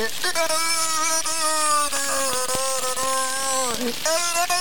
Oh,